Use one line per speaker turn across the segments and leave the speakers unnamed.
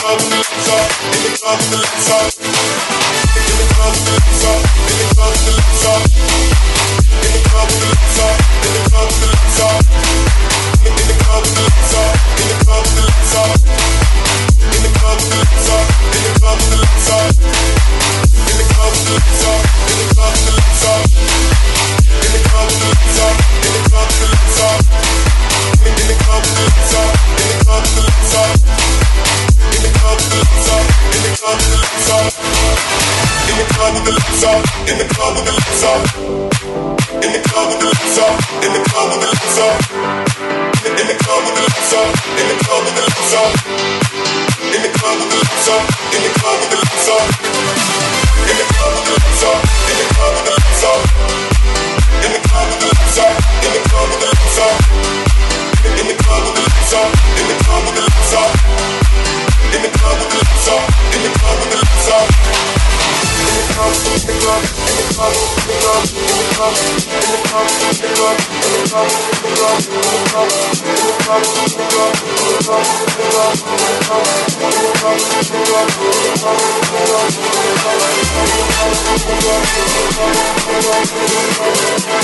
In the
club, in the
Thank you.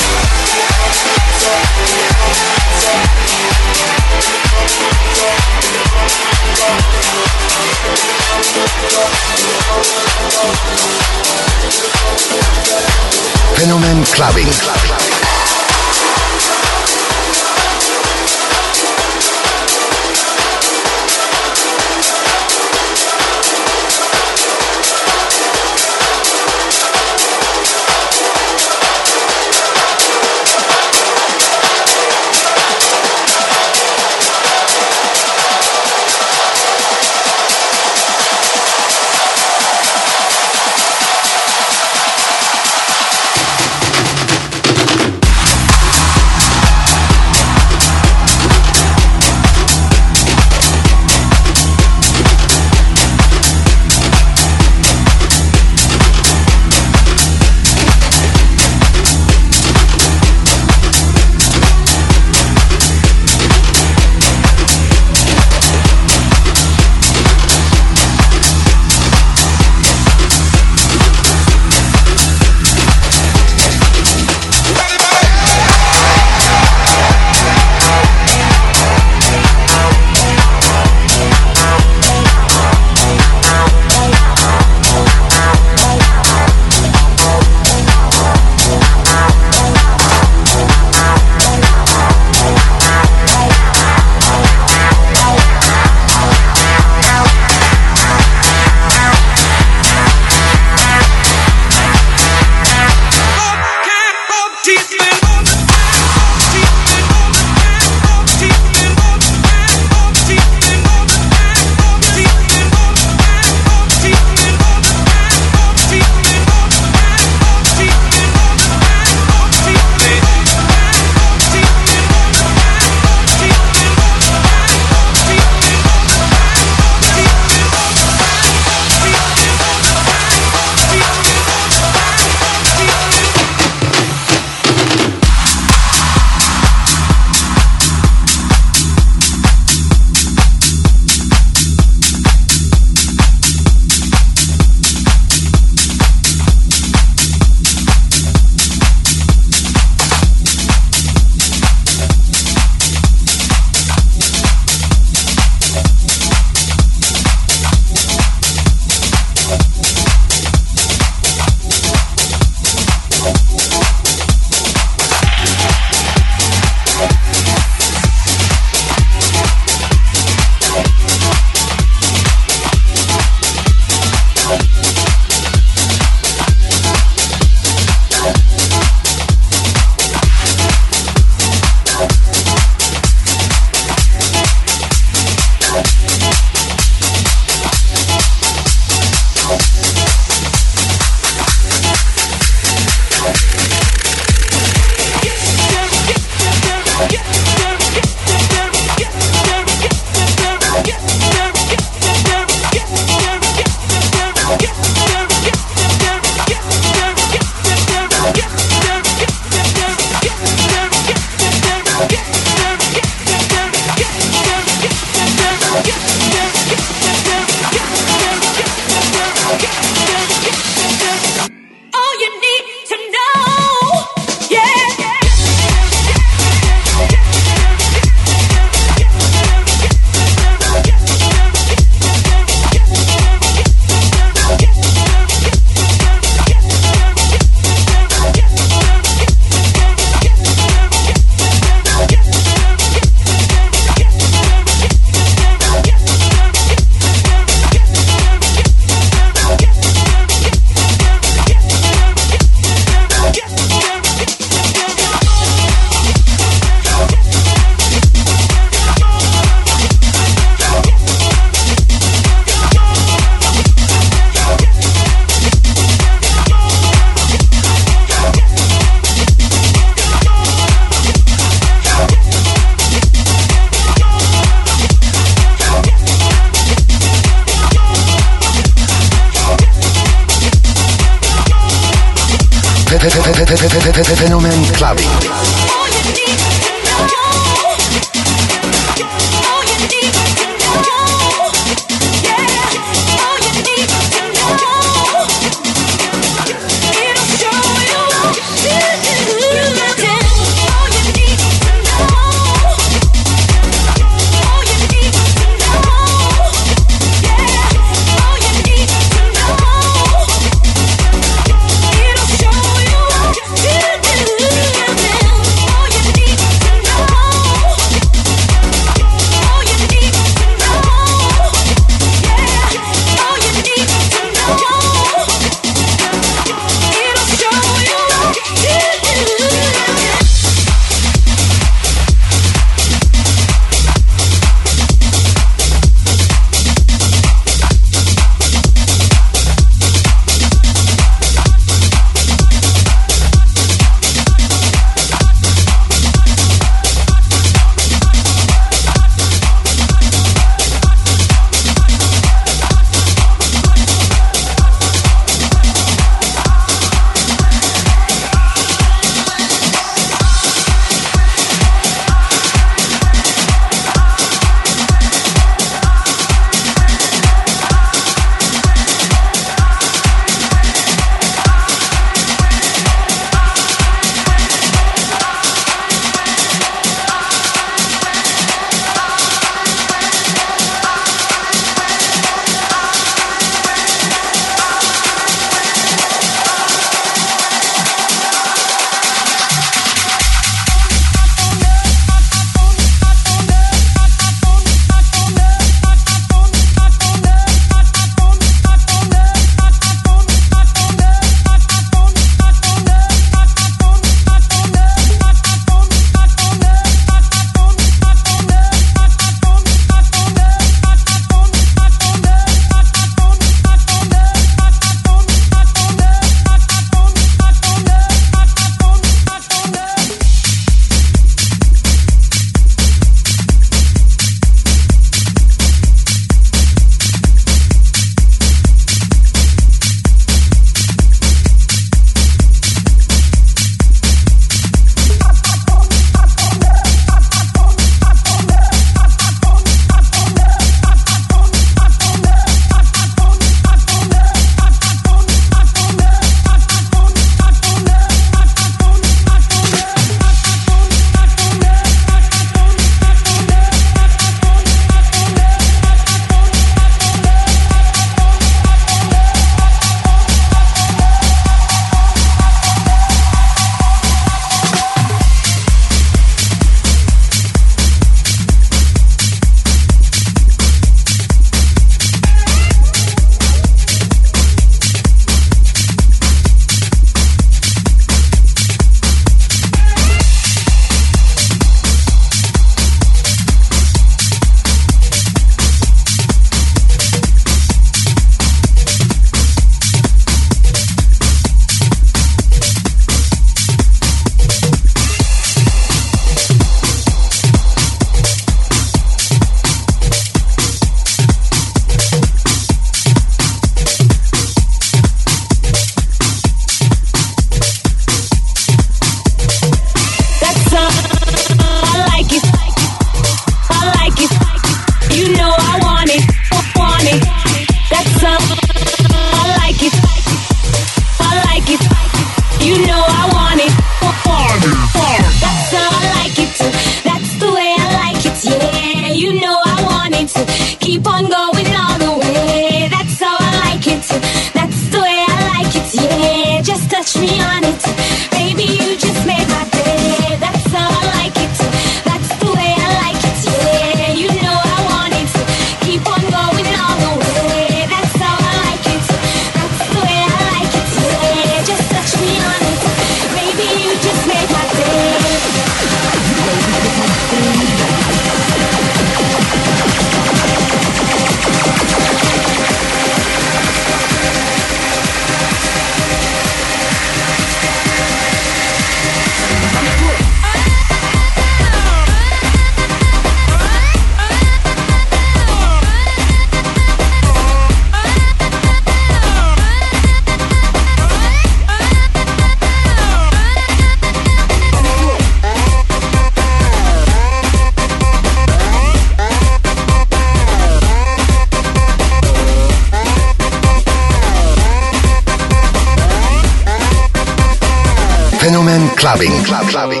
Clubbing. Club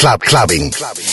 Club Clubbing.
Maximize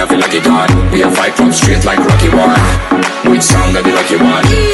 I feel like a god. We are fight from straight like Rocky One. Which sound that the lucky one?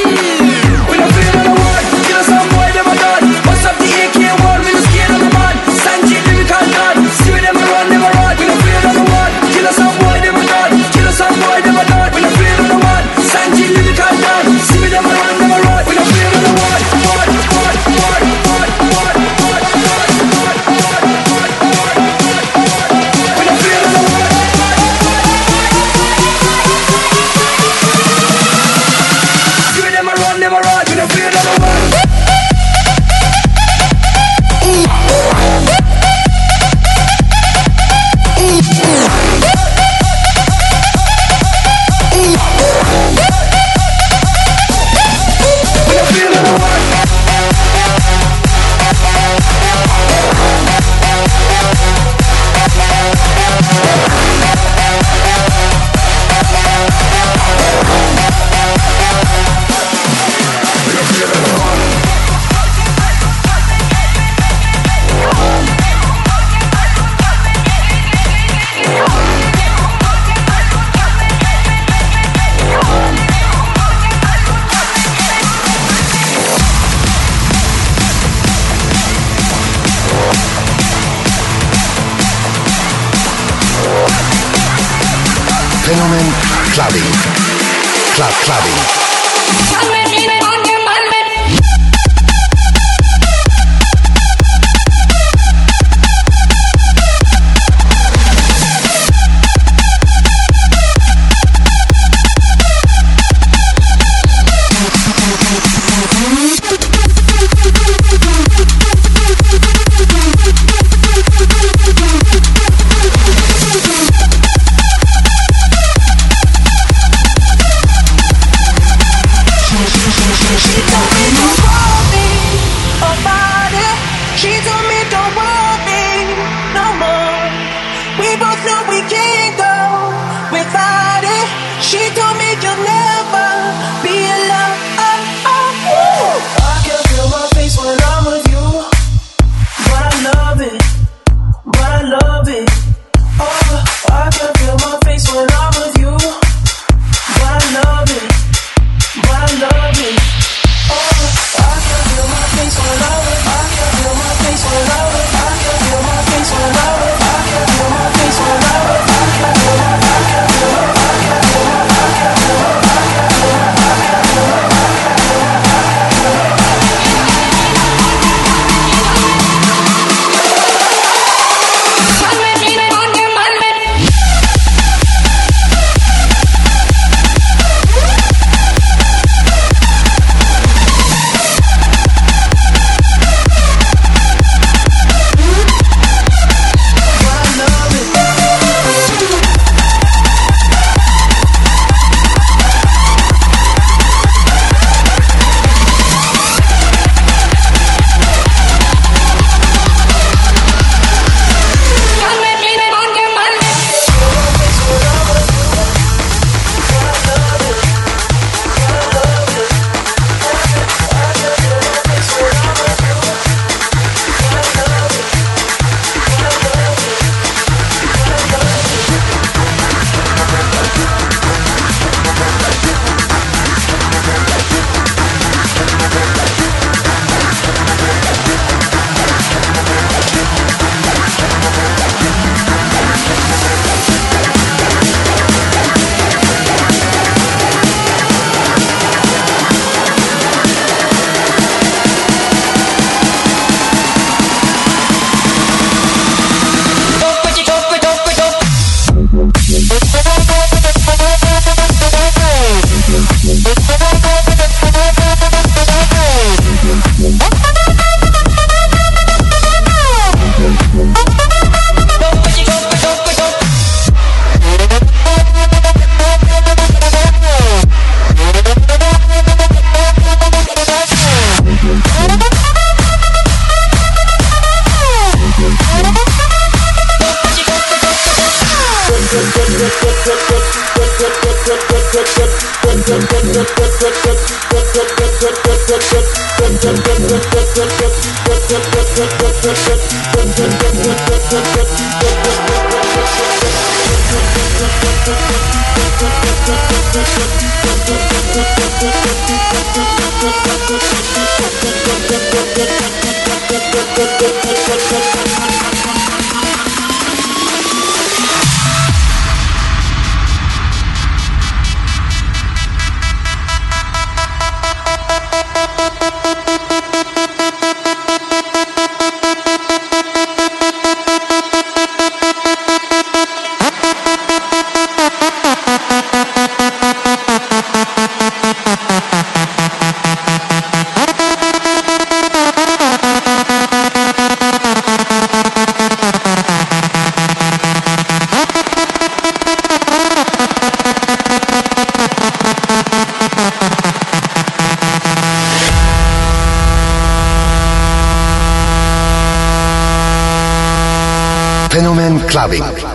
Clubbing.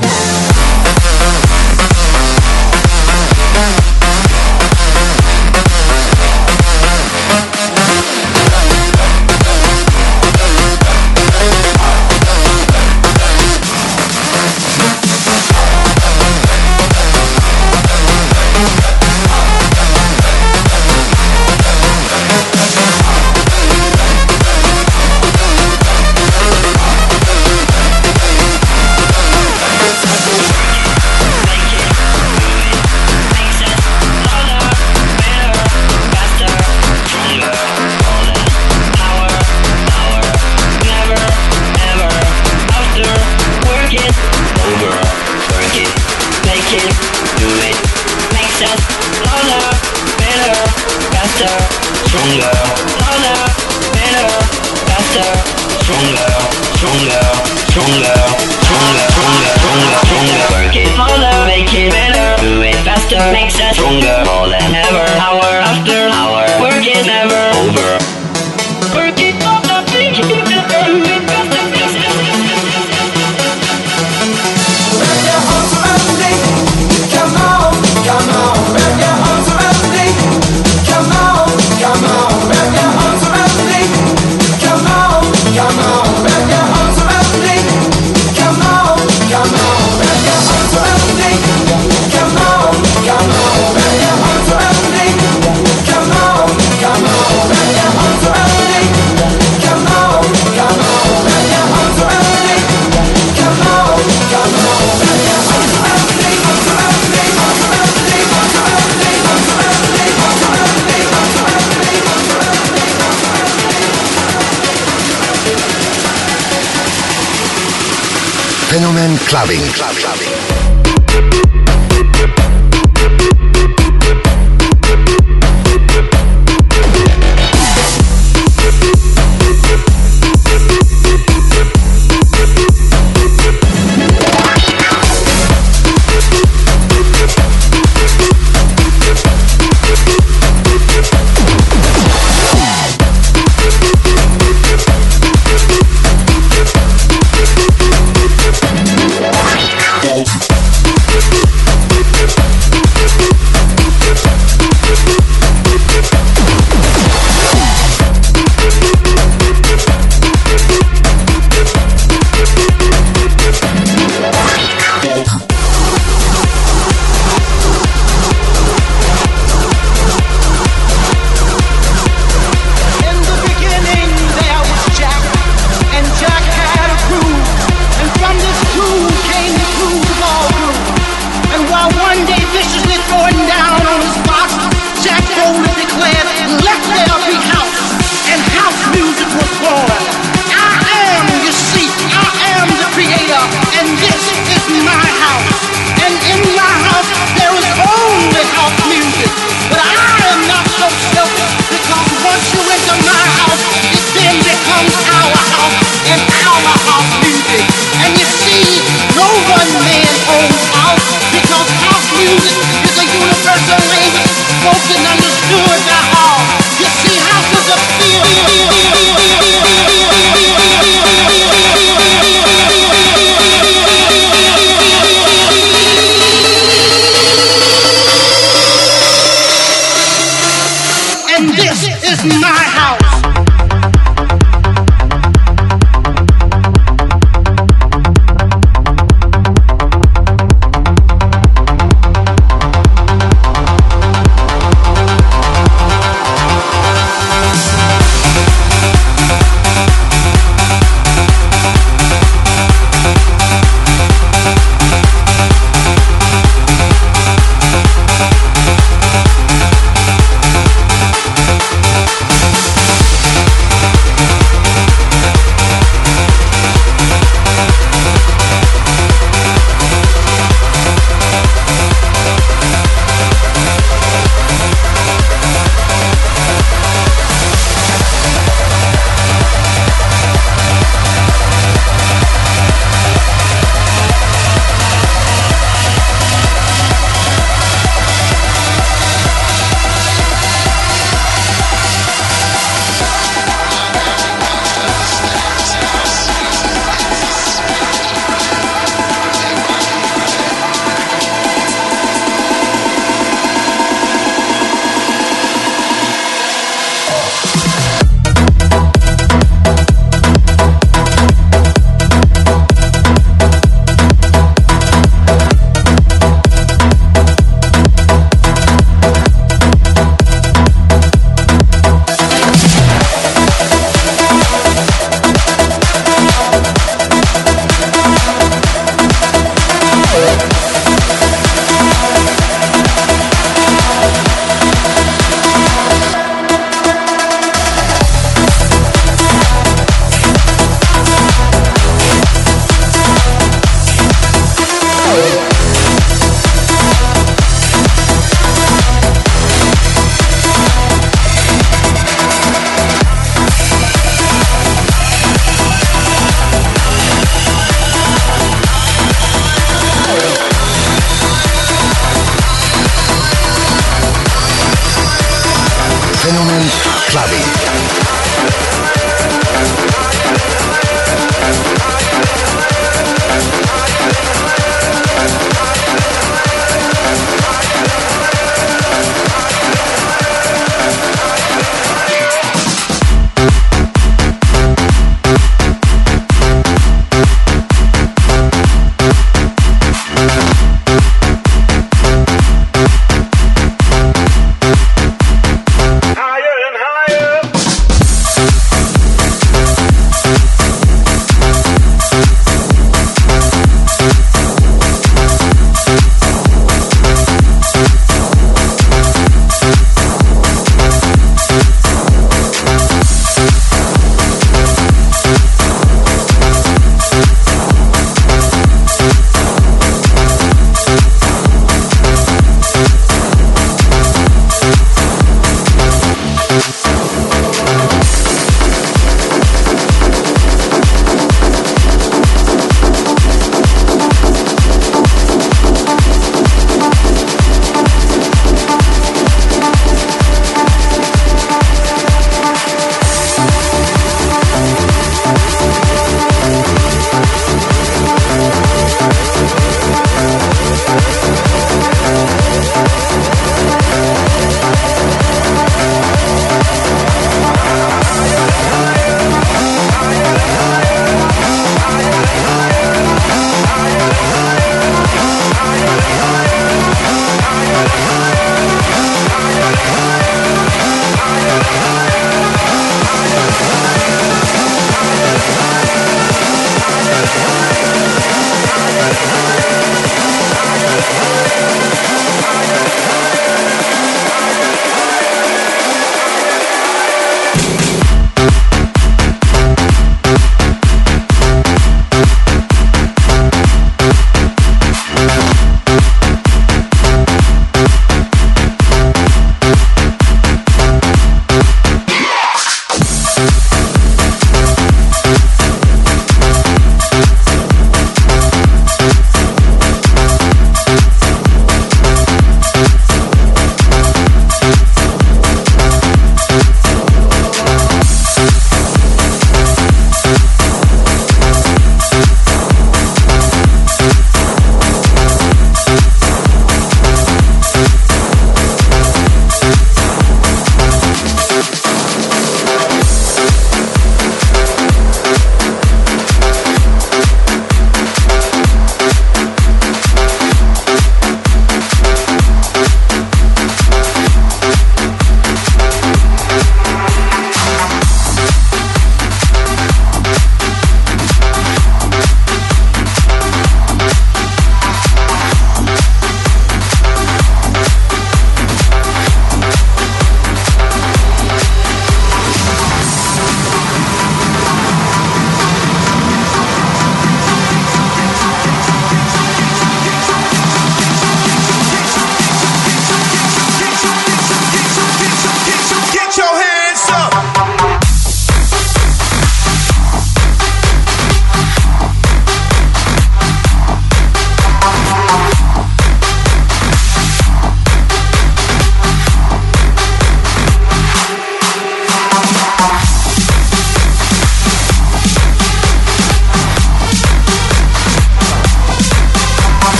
down.
Fenomen Clubbing.
Clubbing. my
house.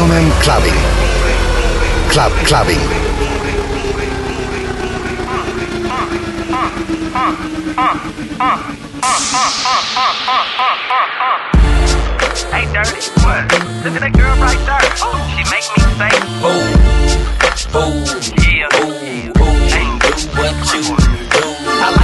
Fenomen Clubbing. Club Clubbing.
Hey, dirty. What? Look at that girl right there. Oh, she make me say,
Boom, boom,
yeah.
boom,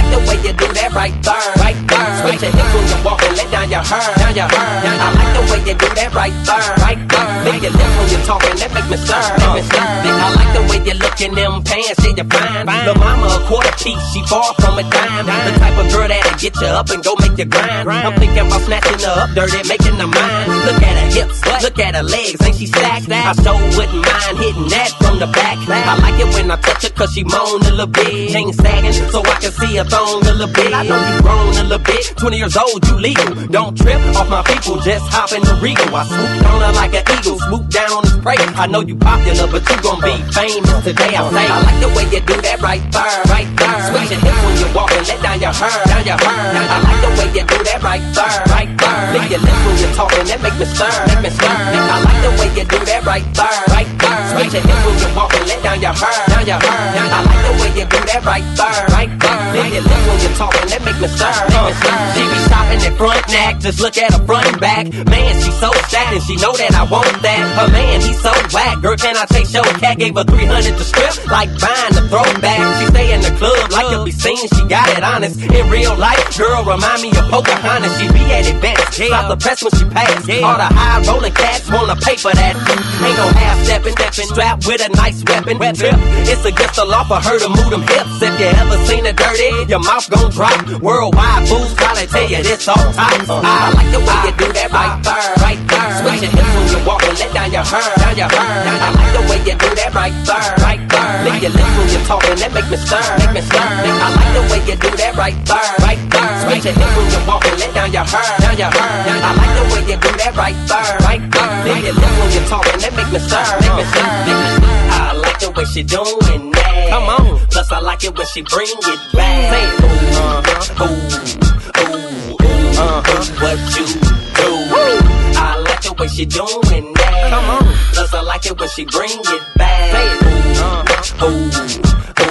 like the way you do that right there, right there. Switch your hips when you walk and let down your hair, down your hair. I like the way you do that right there, right there. Lick your lips when you talking, that make me stir, make me stir. I like the way you look in them pants, yeah, you fine. The mama a quarter piece, she far from a dime. The type of girl that'll get you up and go make you grind. I'm thinking about snatching her up dirty, making her mine. Look at her hips, look at her legs, ain't she stacked? I so wouldn't mind hitting that from the back. I like it when I touch her cause she moan a little bit. Chain sagging so I can see her thong a little bit. I know you grown a little bit, 20 years old, you legal. Don't trip off my people, just hop in the regal. I swooped on her like an eagle, swoop down on his prey. I know you popular, but you gon' be famous today. I say, I like the way you do that right there, right there. Switch your hips when you walk and let down your hair, down your hair. I like the way you do that right there, right there. Lick your lips when you're talking, that make me stir, make me stir. I like the way you do that right there, right there. Switch your hips when you walk and let down your hair, down your hair. I like the way you do that right there, right there. Lips when you're talking, that make me stir, stir. She be stopping at front neck, just look at her front and back. Man, she so sad and she know that I want that. Her man, he so whack. Girl, can I take your cat? Gave her 300 to strip, like buying the throwback. She stay in the club, like to be seen, she got it honest. In real life, girl, remind me of Pocahontas. She be at events, stop the press when she pass. All the high rolling cats wanna pay for that. Ain't no half stepping, stepping, strapped with a nice weapon. Trip, it's against the law for her to move them hips. If you ever seen her dirty, your mouth gon' drop. Worldwide fools probably tell you this all time. I like the way you do that right there, right there. Switch your hips when you walk and let down your hair, down your hair. I like the way you do that right there, right there. Lick your lips when you're talking, that make me stir, make me stir. I like the way you do that right there, right there. Switch your hips when you walk and let down your hair, down your hair. I like the way you do that right there, right there. Lick your lips when you're talking, that make me stir, make me stir, make me stir. Like the way she doing that. Come on. Plus I like it when she bring it back. Say it. Ooh, uh-huh. Ooh, ooh, ooh, uh-huh. What you do? I like the way she doing that. Come on. Plus I like it when she bring it back. Say it. Ooh, uh-huh. Ooh,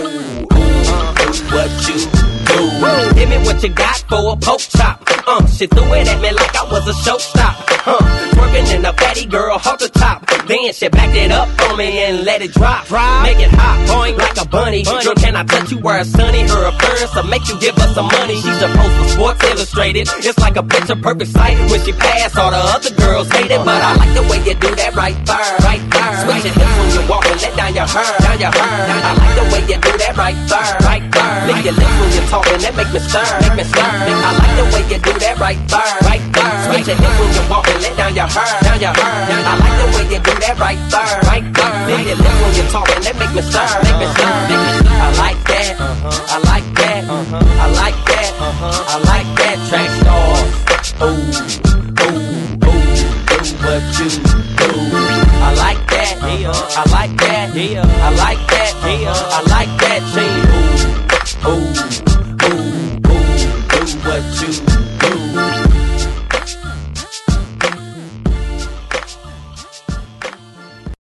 ooh, ooh, uh-huh. What you do? Give me what you got for a poke chop. Uh, she threw it at me like I was a showstop. Huh, twerking in a fatty girl off the top. Then she backed it up on me and let it drop. Make it hot, boing like a bunny. Girl, can I touch you where it's sunny? Her appearance will make you give her some money. She's supposed to Sports Illustrated. It's like a picture perfect sight. When she pass, all the other girls hate it. But I like the way you do that right there, right there. Switch your hips when you walk and let down your hair, down your hair. I like the way you do that right there, right there. Lick your lips when you're talking, that make me stir, make me stir. I like the way you do that right there, right there. Switch your hips when you walk and let down your hair, down your hair. I like the way you do that right there, right there. Lick your lips when you're talking, that make me stir, make me stir, make me stir. I like that, I like that, I like that, I like that track star. Ooh, ooh, ooh, ooh, what you do? I like that, I like that, I like that, I like that. Ooh, ooh.